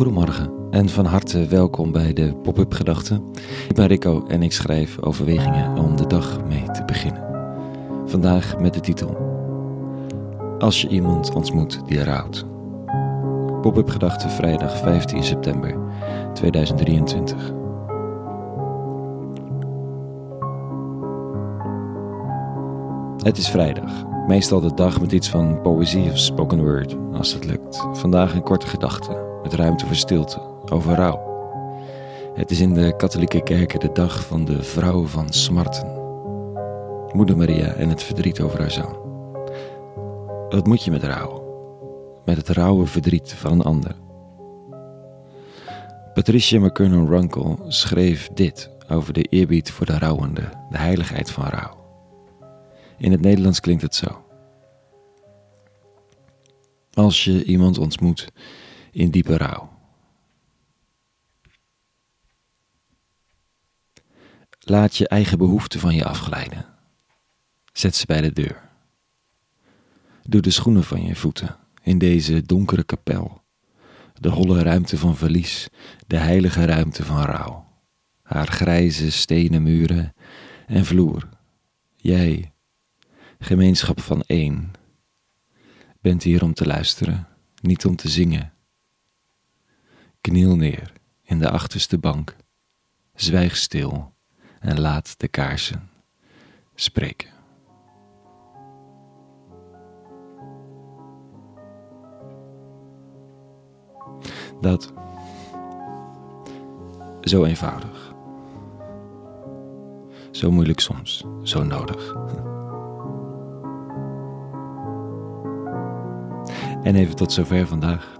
Goedemorgen en van harte welkom bij de Pop-up Gedachten. Ik ben Rico en ik schrijf overwegingen om de dag mee te beginnen. Vandaag met de titel Als je iemand ontmoet die rouwt. Pop-up Gedachten vrijdag 15 september 2023. Het is vrijdag, meestal de dag met iets van poëzie of spoken word, als het lukt. Vandaag een korte gedachte ruimte voor stilte, over rouw. Het is in de katholieke kerken de dag van de vrouw van smarten. Moeder Maria en het verdriet over haar zoon. Wat moet je met rouw? Met het rauwe verdriet van een ander. Patricia McKernan Runkle schreef dit over de eerbied voor de rouwende, de heiligheid van rouw. In het Nederlands klinkt het zo. Als je iemand ontmoet in diepe rouw. Laat je eigen behoeften van je afglijden. Zet ze bij de deur. Doe de schoenen van je voeten in deze donkere kapel. De holle ruimte van verlies, de heilige ruimte van rouw. Haar grijze stenen muren en vloer. Jij, gemeenschap van één, bent hier om te luisteren, niet om te zingen. Kniel neer in de achterste bank, zwijg stil en laat de kaarsen spreken. Dat zo eenvoudig. Zo moeilijk soms, zo nodig. En even tot zover vandaag.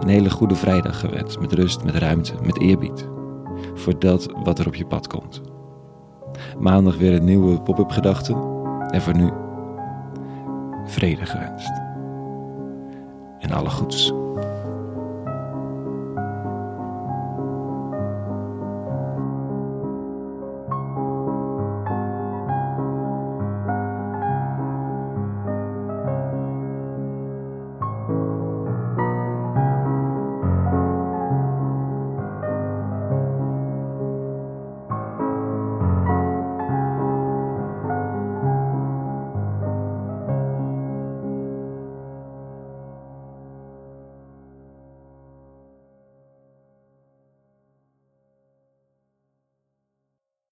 Een hele goede vrijdag gewenst, met rust, met ruimte, met eerbied. Voor dat wat er op je pad komt. Maandag weer een nieuwe pop-up gedachte. En voor nu, vrede gewenst. En alle goeds.